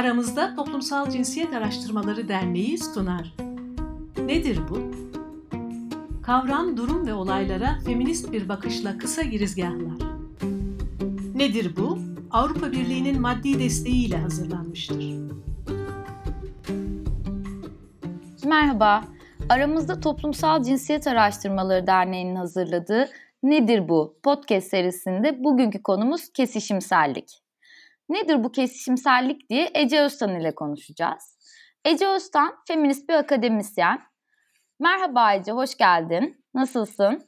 Aramızda Toplumsal Cinsiyet Araştırmaları Derneği sunar. Nedir bu? Kavram, durum ve olaylara feminist bir bakışla kısa girizgahlar. Nedir bu? Avrupa Birliği'nin maddi desteğiyle hazırlanmıştır. Merhaba, aramızda Toplumsal Cinsiyet Araştırmaları Derneği'nin hazırladığı Nedir Bu podcast serisinde bugünkü konumuz kesişimsellik. Nedir bu kesişimsellik diye Ece Öztan ile konuşacağız. Ece Öztan feminist bir akademisyen. Merhaba Ece, hoş geldin. Nasılsın?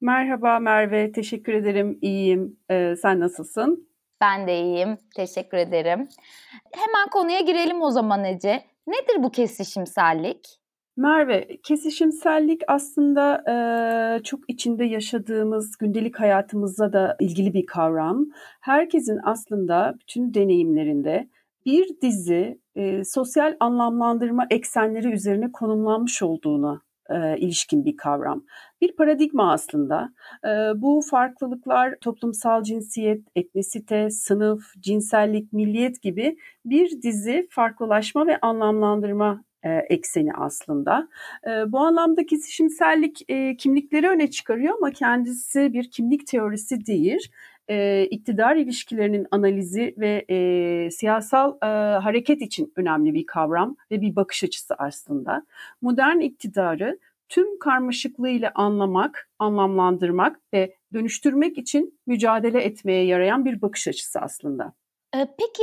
Merhaba Merve, teşekkür ederim. İyiyim. Ee, sen nasılsın? Ben de iyiyim, teşekkür ederim. Hemen konuya girelim o zaman Ece. Nedir bu kesişimsellik? Merve, kesişimsellik aslında e, çok içinde yaşadığımız gündelik hayatımızla da ilgili bir kavram. Herkesin aslında bütün deneyimlerinde bir dizi e, sosyal anlamlandırma eksenleri üzerine konumlanmış olduğunu e, ilişkin bir kavram. Bir paradigma aslında. E, bu farklılıklar toplumsal cinsiyet, etnisite, sınıf, cinsellik, milliyet gibi bir dizi farklılaşma ve anlamlandırma e, ekseni aslında. E, bu anlamda kesişimsellik e, kimlikleri öne çıkarıyor ama kendisi bir kimlik teorisi değil. E, iktidar ilişkilerinin analizi ve siyasal hareket için önemli bir kavram ve bir bakış açısı aslında. Modern iktidarı tüm karmaşıklığıyla anlamak, anlamlandırmak ve dönüştürmek için mücadele etmeye yarayan bir bakış açısı aslında. Peki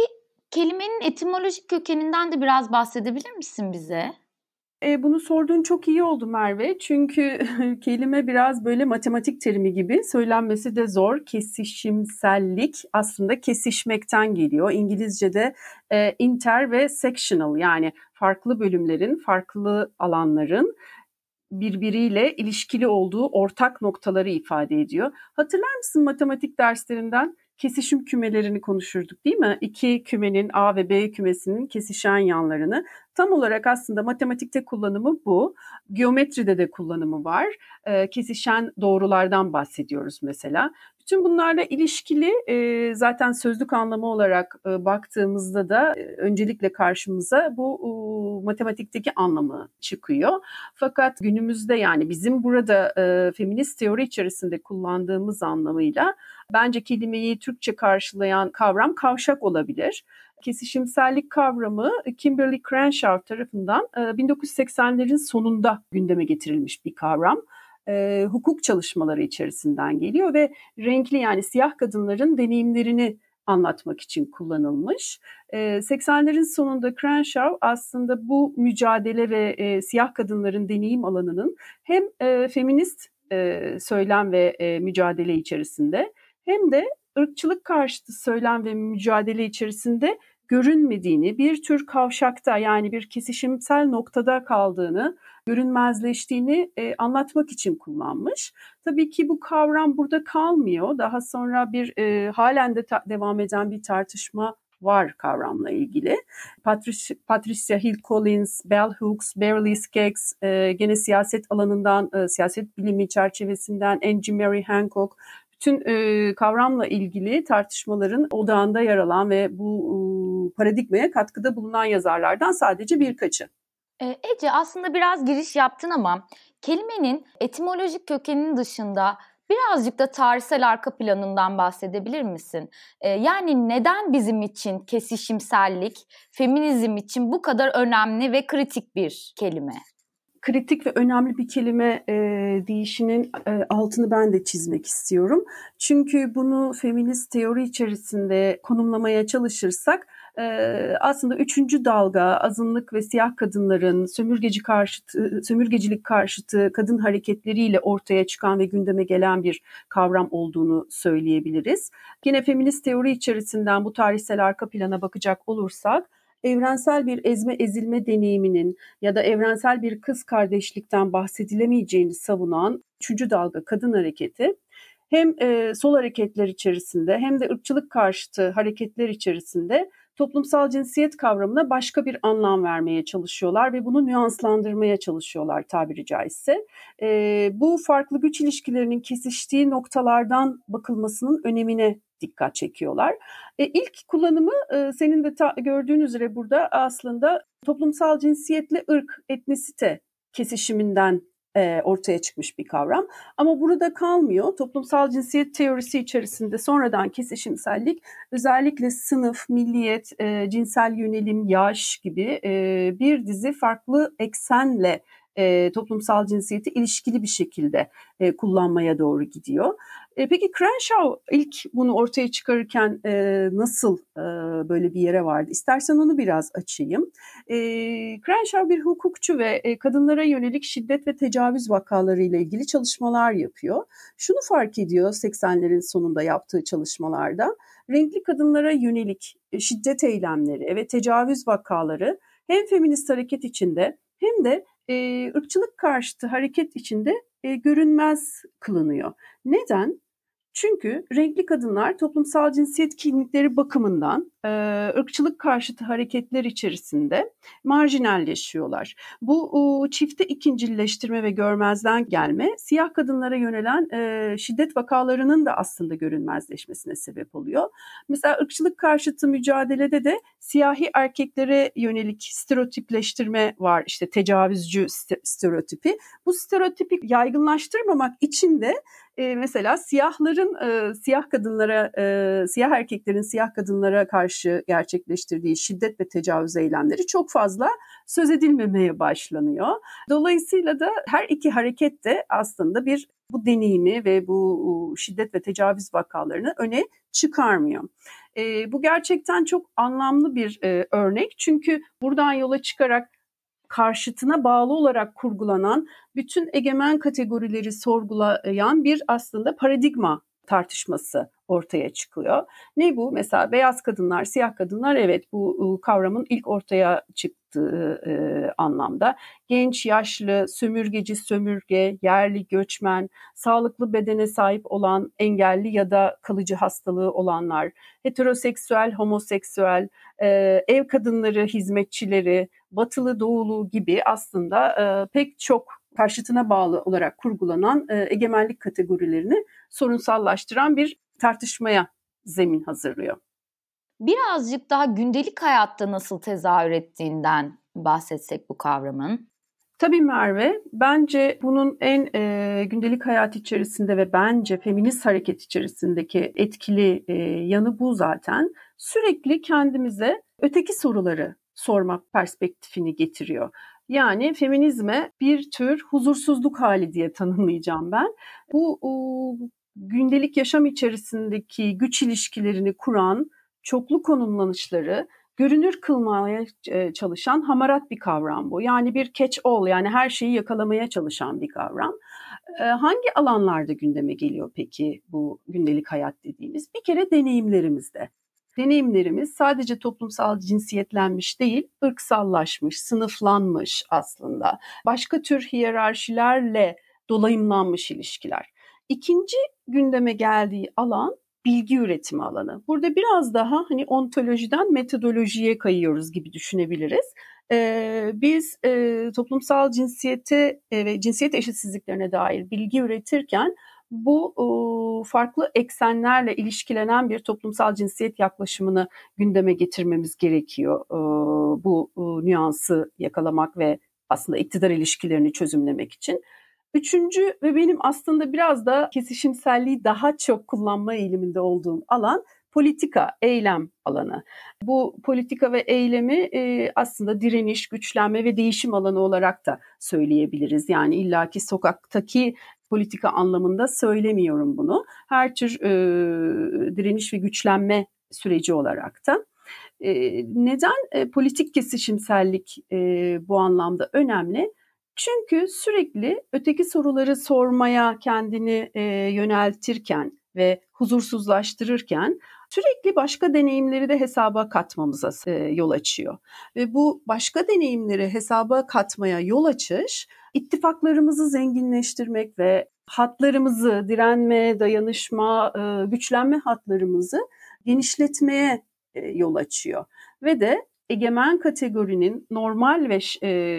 Kelimenin etimolojik kökeninden de biraz bahsedebilir misin bize? E, bunu sorduğun çok iyi oldu Merve. Çünkü kelime biraz böyle matematik terimi gibi söylenmesi de zor. Kesişimsellik aslında kesişmekten geliyor. İngilizce'de e, inter ve sectional yani farklı bölümlerin, farklı alanların birbiriyle ilişkili olduğu ortak noktaları ifade ediyor. Hatırlar mısın matematik derslerinden? Kesişim kümelerini konuşurduk değil mi? İki kümenin A ve B kümesinin kesişen yanlarını. Tam olarak aslında matematikte kullanımı bu. Geometride de kullanımı var. Kesişen doğrulardan bahsediyoruz mesela. Bütün bunlarla ilişkili e, zaten sözlük anlamı olarak e, baktığımızda da e, öncelikle karşımıza bu e, matematikteki anlamı çıkıyor. Fakat günümüzde yani bizim burada e, feminist teori içerisinde kullandığımız anlamıyla bence kelimeyi Türkçe karşılayan kavram kavşak olabilir kesişimsellik kavramı Kimberly Crenshaw tarafından 1980'lerin sonunda gündeme getirilmiş bir kavram e, hukuk çalışmaları içerisinden geliyor ve renkli yani siyah kadınların deneyimlerini anlatmak için kullanılmış. E, 80'lerin sonunda Crenshaw aslında bu mücadele ve e, siyah kadınların deneyim alanının hem e, feminist e, söylem ve e, mücadele içerisinde hem de ırkçılık karşıtı söylem ve mücadele içerisinde görünmediğini, bir tür kavşakta yani bir kesişimsel noktada kaldığını, görünmezleştiğini e, anlatmak için kullanmış. Tabii ki bu kavram burada kalmıyor. Daha sonra bir e, halen de ta- devam eden bir tartışma var kavramla ilgili. Patricia, Patricia Hill Collins, Bell Hooks, Beverly Skaggs, e, gene siyaset alanından, e, siyaset bilimi çerçevesinden Angie Mary Hancock, bütün e, kavramla ilgili tartışmaların odağında yer alan ve bu e, paradigmaya katkıda bulunan yazarlardan sadece birkaçı. Ece aslında biraz giriş yaptın ama kelimenin etimolojik kökeninin dışında birazcık da tarihsel arka planından bahsedebilir misin? yani neden bizim için kesişimsellik, feminizm için bu kadar önemli ve kritik bir kelime? Kritik ve önemli bir kelime e, deyişinin e, altını ben de çizmek istiyorum. Çünkü bunu feminist teori içerisinde konumlamaya çalışırsak e, aslında üçüncü dalga azınlık ve siyah kadınların sömürgeci karşıtı, sömürgecilik karşıtı kadın hareketleriyle ortaya çıkan ve gündeme gelen bir kavram olduğunu söyleyebiliriz. Yine feminist teori içerisinden bu tarihsel arka plana bakacak olursak evrensel bir ezme ezilme deneyiminin ya da evrensel bir kız kardeşlikten bahsedilemeyeceğini savunan üçüncü dalga kadın hareketi hem e, sol hareketler içerisinde hem de ırkçılık karşıtı hareketler içerisinde toplumsal cinsiyet kavramına başka bir anlam vermeye çalışıyorlar ve bunu nüanslandırmaya çalışıyorlar tabiri caizse. E, bu farklı güç ilişkilerinin kesiştiği noktalardan bakılmasının önemine dikkat çekiyorlar. E, ilk kullanımı e, senin de ta, gördüğün üzere burada aslında toplumsal cinsiyetle ırk, etnisite kesişiminden e, ortaya çıkmış bir kavram. Ama burada kalmıyor. Toplumsal cinsiyet teorisi içerisinde sonradan kesişimsellik özellikle sınıf, milliyet, e, cinsel yönelim, yaş gibi e, bir dizi farklı eksenle e, toplumsal cinsiyeti ilişkili bir şekilde e, kullanmaya doğru gidiyor. E, peki Crenshaw ilk bunu ortaya çıkarırken e, nasıl e, böyle bir yere vardı? İstersen onu biraz açayım. E, Crenshaw bir hukukçu ve e, kadınlara yönelik şiddet ve tecavüz vakaları ile ilgili çalışmalar yapıyor. Şunu fark ediyor 80'lerin sonunda yaptığı çalışmalarda. Renkli kadınlara yönelik şiddet eylemleri ve tecavüz vakaları hem feminist hareket içinde hem de e, ırkçılık karşıtı hareket içinde e, görünmez kılınıyor. Neden? Çünkü renkli kadınlar toplumsal cinsiyet kimlikleri bakımından e, ırkçılık karşıtı hareketler içerisinde marjinalleşiyorlar. Bu o, çifte ikincilleştirme ve görmezden gelme siyah kadınlara yönelen e, şiddet vakalarının da aslında görünmezleşmesine sebep oluyor. Mesela ırkçılık karşıtı mücadelede de siyahi erkeklere yönelik stereotipleştirme var. İşte tecavüzcü stereotipi. Bu stereotipi yaygınlaştırmamak için de e, mesela siyahların e, siyah kadınlara, e, siyah erkeklerin siyah kadınlara karşı gerçekleştirdiği şiddet ve tecavüz eylemleri çok fazla söz edilmemeye başlanıyor. Dolayısıyla da her iki hareket de aslında bir bu deneyimi ve bu şiddet ve tecavüz vakalarını öne çıkarmıyor. E, bu gerçekten çok anlamlı bir e, örnek çünkü buradan yola çıkarak karşıtına bağlı olarak kurgulanan bütün egemen kategorileri sorgulayan bir aslında paradigma tartışması ortaya çıkıyor. Ne bu? Mesela beyaz kadınlar, siyah kadınlar evet bu kavramın ilk ortaya çıktığı e, anlamda. Genç, yaşlı, sömürgeci, sömürge, yerli, göçmen, sağlıklı bedene sahip olan, engelli ya da kalıcı hastalığı olanlar, heteroseksüel, homoseksüel, e, ev kadınları, hizmetçileri, batılı, doğulu gibi aslında e, pek çok karşıtına bağlı olarak kurgulanan e, egemenlik kategorilerini sorunsallaştıran bir tartışmaya zemin hazırlıyor. Birazcık daha gündelik hayatta nasıl tezahür ettiğinden bahsetsek bu kavramın. Tabii Merve, bence bunun en e, gündelik hayat içerisinde ve bence feminist hareket içerisindeki etkili e, yanı bu zaten. Sürekli kendimize öteki soruları sormak perspektifini getiriyor. Yani feminizme bir tür huzursuzluk hali diye tanımlayacağım ben. Bu o, gündelik yaşam içerisindeki güç ilişkilerini kuran çoklu konumlanışları görünür kılmaya e, çalışan hamarat bir kavram bu. Yani bir catch all yani her şeyi yakalamaya çalışan bir kavram. E, hangi alanlarda gündeme geliyor peki bu gündelik hayat dediğimiz? Bir kere deneyimlerimizde deneyimlerimiz sadece toplumsal cinsiyetlenmiş değil, ırksallaşmış, sınıflanmış aslında. Başka tür hiyerarşilerle dolayımlanmış ilişkiler. İkinci gündeme geldiği alan bilgi üretimi alanı. Burada biraz daha hani ontolojiden metodolojiye kayıyoruz gibi düşünebiliriz. Ee, biz e, toplumsal cinsiyete ve cinsiyet eşitsizliklerine dair bilgi üretirken bu farklı eksenlerle ilişkilenen bir toplumsal cinsiyet yaklaşımını gündeme getirmemiz gerekiyor. Bu nüansı yakalamak ve aslında iktidar ilişkilerini çözümlemek için. Üçüncü ve benim aslında biraz da kesişimselliği daha çok kullanma eğiliminde olduğum alan politika, eylem alanı. Bu politika ve eylemi e, aslında direniş, güçlenme ve değişim alanı olarak da söyleyebiliriz. Yani illaki sokaktaki politika anlamında söylemiyorum bunu. Her tür e, direniş ve güçlenme süreci olarak da. E, neden e, politik kesişimsellik e, bu anlamda önemli? Çünkü sürekli öteki soruları sormaya kendini e, yöneltirken ve huzursuzlaştırırken sürekli başka deneyimleri de hesaba katmamıza e, yol açıyor. Ve bu başka deneyimleri hesaba katmaya yol açış ittifaklarımızı zenginleştirmek ve hatlarımızı, direnme, dayanışma, e, güçlenme hatlarımızı genişletmeye e, yol açıyor. Ve de egemen kategorinin normal ve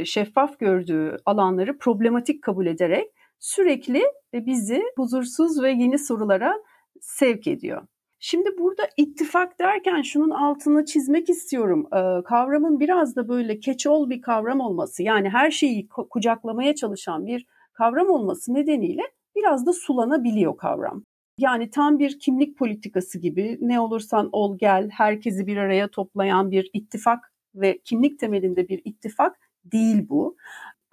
şeffaf gördüğü alanları problematik kabul ederek sürekli bizi huzursuz ve yeni sorulara sevk ediyor. Şimdi burada ittifak derken şunun altını çizmek istiyorum. Ee, kavramın biraz da böyle catch-all bir kavram olması yani her şeyi kucaklamaya çalışan bir kavram olması nedeniyle biraz da sulanabiliyor kavram. Yani tam bir kimlik politikası gibi ne olursan ol gel herkesi bir araya toplayan bir ittifak ve kimlik temelinde bir ittifak değil bu.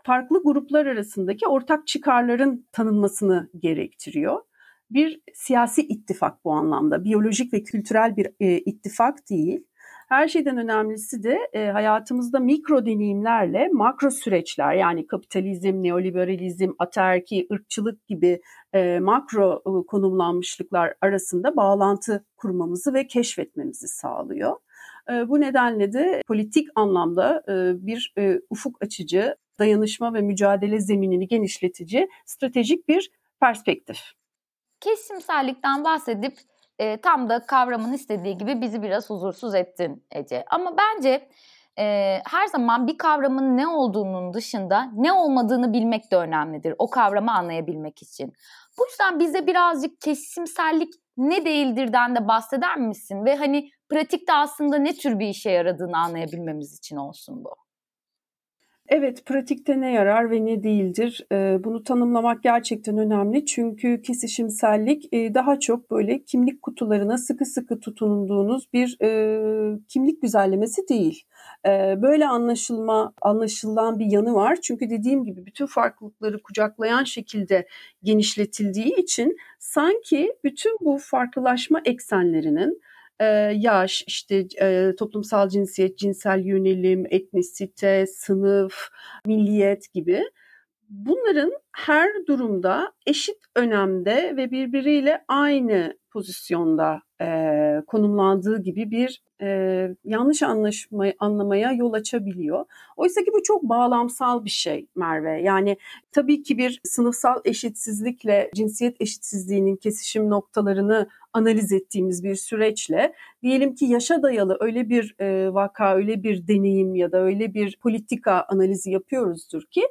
Farklı gruplar arasındaki ortak çıkarların tanınmasını gerektiriyor bir siyasi ittifak bu anlamda. Biyolojik ve kültürel bir e, ittifak değil. Her şeyden önemlisi de e, hayatımızda mikro deneyimlerle makro süreçler yani kapitalizm, neoliberalizm, ataerki, ırkçılık gibi e, makro e, konumlanmışlıklar arasında bağlantı kurmamızı ve keşfetmemizi sağlıyor. E, bu nedenle de politik anlamda e, bir e, ufuk açıcı, dayanışma ve mücadele zeminini genişletici stratejik bir perspektif. Kesimsellikten bahsedip e, tam da kavramın istediği gibi bizi biraz huzursuz ettin Ece. Ama bence e, her zaman bir kavramın ne olduğunun dışında ne olmadığını bilmek de önemlidir. O kavramı anlayabilmek için. Bu yüzden bize birazcık kesimsellik ne değildirden de bahseder misin? Ve hani pratikte aslında ne tür bir işe yaradığını anlayabilmemiz için olsun bu. Evet, pratikte ne yarar ve ne değildir? Bunu tanımlamak gerçekten önemli. Çünkü kesişimsellik daha çok böyle kimlik kutularına sıkı sıkı tutunduğunuz bir kimlik güzellemesi değil. Böyle anlaşılma, anlaşılan bir yanı var. Çünkü dediğim gibi bütün farklılıkları kucaklayan şekilde genişletildiği için sanki bütün bu farklılaşma eksenlerinin yaş, işte toplumsal cinsiyet, cinsel yönelim, etnisite, sınıf, milliyet gibi bunların her durumda eşit önemde ve birbiriyle aynı pozisyonda e, konumlandığı gibi bir e, yanlış anlaşmayı anlamaya yol açabiliyor. Oysa ki bu çok bağlamsal bir şey Merve. Yani tabii ki bir sınıfsal eşitsizlikle cinsiyet eşitsizliğinin kesişim noktalarını analiz ettiğimiz bir süreçle diyelim ki yaşa dayalı öyle bir e, vaka, öyle bir deneyim ya da öyle bir politika analizi yapıyoruzdur ki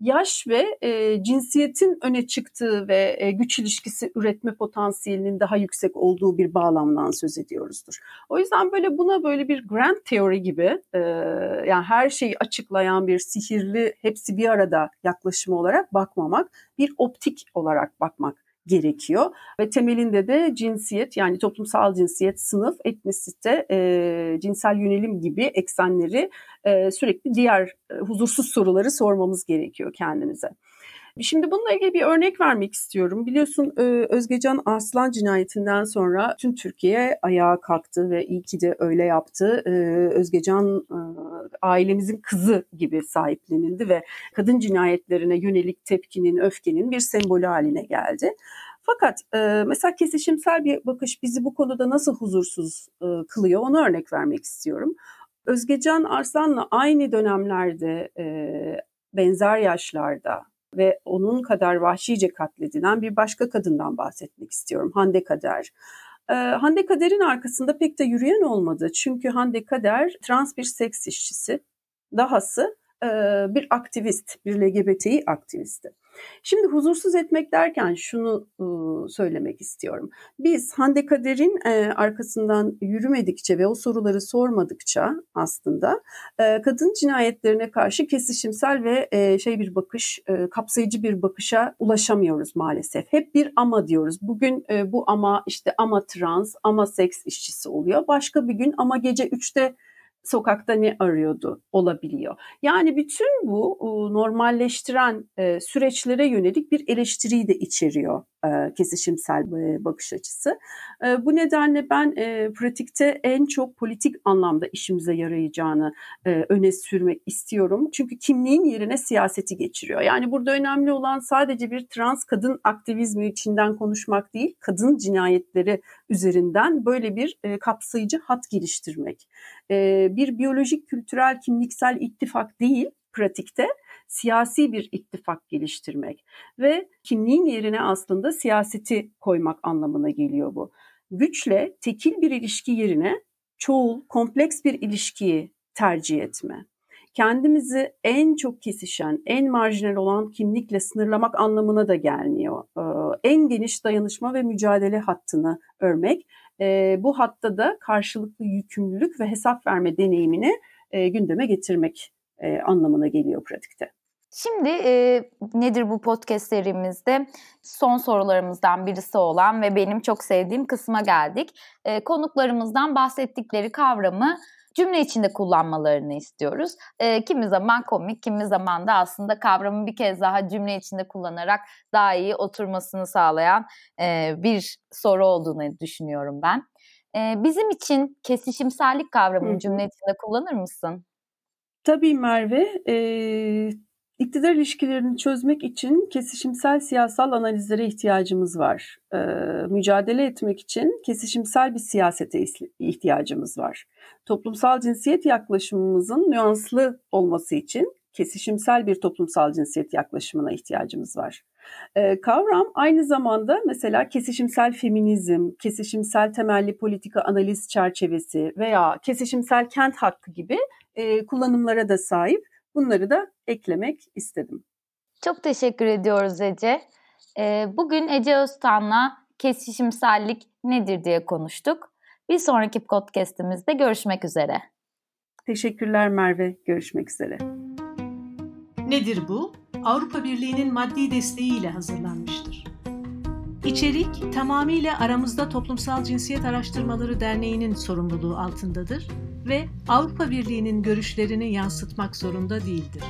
yaş ve e, cinsiyetin öne çıktığı ve e, güç ilişkisi üretme potansiyelinin daha yüksek olduğu bir bağlamdan söz ediyoruzdur. O yüzden böyle buna böyle bir grand theory gibi e, yani her şeyi açıklayan bir sihirli hepsi bir arada yaklaşımı olarak bakmamak, bir optik olarak bakmak gerekiyor. Ve temelinde de cinsiyet yani toplumsal cinsiyet, sınıf, etnisite, e, cinsel yönelim gibi eksenleri e, sürekli diğer e, huzursuz soruları sormamız gerekiyor kendimize. Şimdi bununla ilgili bir örnek vermek istiyorum. Biliyorsun e, Özgecan Arslan cinayetinden sonra tüm Türkiye ayağa kalktı ve iyi ki de öyle yaptı. E, Özgecan e, ailemizin kızı gibi sahiplenildi ve kadın cinayetlerine yönelik tepkinin, öfkenin bir sembolü haline geldi. Fakat mesela kesişimsel bir bakış bizi bu konuda nasıl huzursuz kılıyor onu örnek vermek istiyorum. Özgecan Arslan'la aynı dönemlerde benzer yaşlarda ve onun kadar vahşice katledilen bir başka kadından bahsetmek istiyorum. Hande Kader. Ee, Hande Kader'in arkasında pek de yürüyen olmadı. Çünkü Hande Kader trans bir seks işçisi. Dahası e, bir aktivist, bir LGBTİ aktivisti. Şimdi huzursuz etmek derken şunu söylemek istiyorum. Biz Hande Kader'in arkasından yürümedikçe ve o soruları sormadıkça aslında kadın cinayetlerine karşı kesişimsel ve şey bir bakış, kapsayıcı bir bakışa ulaşamıyoruz maalesef. Hep bir ama diyoruz. Bugün bu ama işte ama trans, ama seks işçisi oluyor. Başka bir gün ama gece 3'te sokakta ne arıyordu olabiliyor. Yani bütün bu normalleştiren süreçlere yönelik bir eleştiriyi de içeriyor kesişimsel e, bakış açısı. E, bu nedenle ben pratikte en çok politik anlamda işimize yarayacağını öne sürmek istiyorum. Çünkü kimliğin yerine siyaseti geçiriyor. Yani burada önemli olan sadece bir trans kadın aktivizmi içinden konuşmak değil, kadın cinayetleri üzerinden böyle bir kapsayıcı hat geliştirmek. Bir biyolojik, kültürel, kimliksel ittifak değil pratikte siyasi bir ittifak geliştirmek ve kimliğin yerine aslında siyaseti koymak anlamına geliyor bu. Güçle tekil bir ilişki yerine çoğul, kompleks bir ilişkiyi tercih etme. Kendimizi en çok kesişen, en marjinal olan kimlikle sınırlamak anlamına da gelmiyor. Ee, en geniş dayanışma ve mücadele hattını örmek e, bu hatta da karşılıklı yükümlülük ve hesap verme deneyimini e, gündeme getirmek e, anlamına geliyor pratikte. Şimdi e, nedir bu podcast serimizde son sorularımızdan birisi olan ve benim çok sevdiğim kısma geldik. E, konuklarımızdan bahsettikleri kavramı cümle içinde kullanmalarını istiyoruz. E, kimi zaman komik, kimi zaman da aslında kavramı bir kez daha cümle içinde kullanarak daha iyi oturmasını sağlayan e, bir soru olduğunu düşünüyorum ben. E, bizim için kesişimsellik kavramını cümle içinde kullanır mısın? Tabii Merve, e, iktidar ilişkilerini çözmek için kesişimsel siyasal analizlere ihtiyacımız var. E, mücadele etmek için kesişimsel bir siyasete ihtiyacımız var. Toplumsal cinsiyet yaklaşımımızın nüanslı olması için kesişimsel bir toplumsal cinsiyet yaklaşımına ihtiyacımız var. E, kavram aynı zamanda mesela kesişimsel feminizm, kesişimsel temelli politika analiz çerçevesi veya kesişimsel kent hakkı gibi e, kullanımlara da sahip. Bunları da eklemek istedim. Çok teşekkür ediyoruz Ece. E, bugün Ece Öztan'la kesişimsellik nedir diye konuştuk. Bir sonraki podcastimizde görüşmek üzere. Teşekkürler Merve. Görüşmek üzere. Nedir bu? Avrupa Birliği'nin maddi desteğiyle hazırlanmıştır. İçerik tamamıyla Aramızda Toplumsal Cinsiyet Araştırmaları Derneği'nin sorumluluğu altındadır ve Avrupa Birliği'nin görüşlerini yansıtmak zorunda değildir.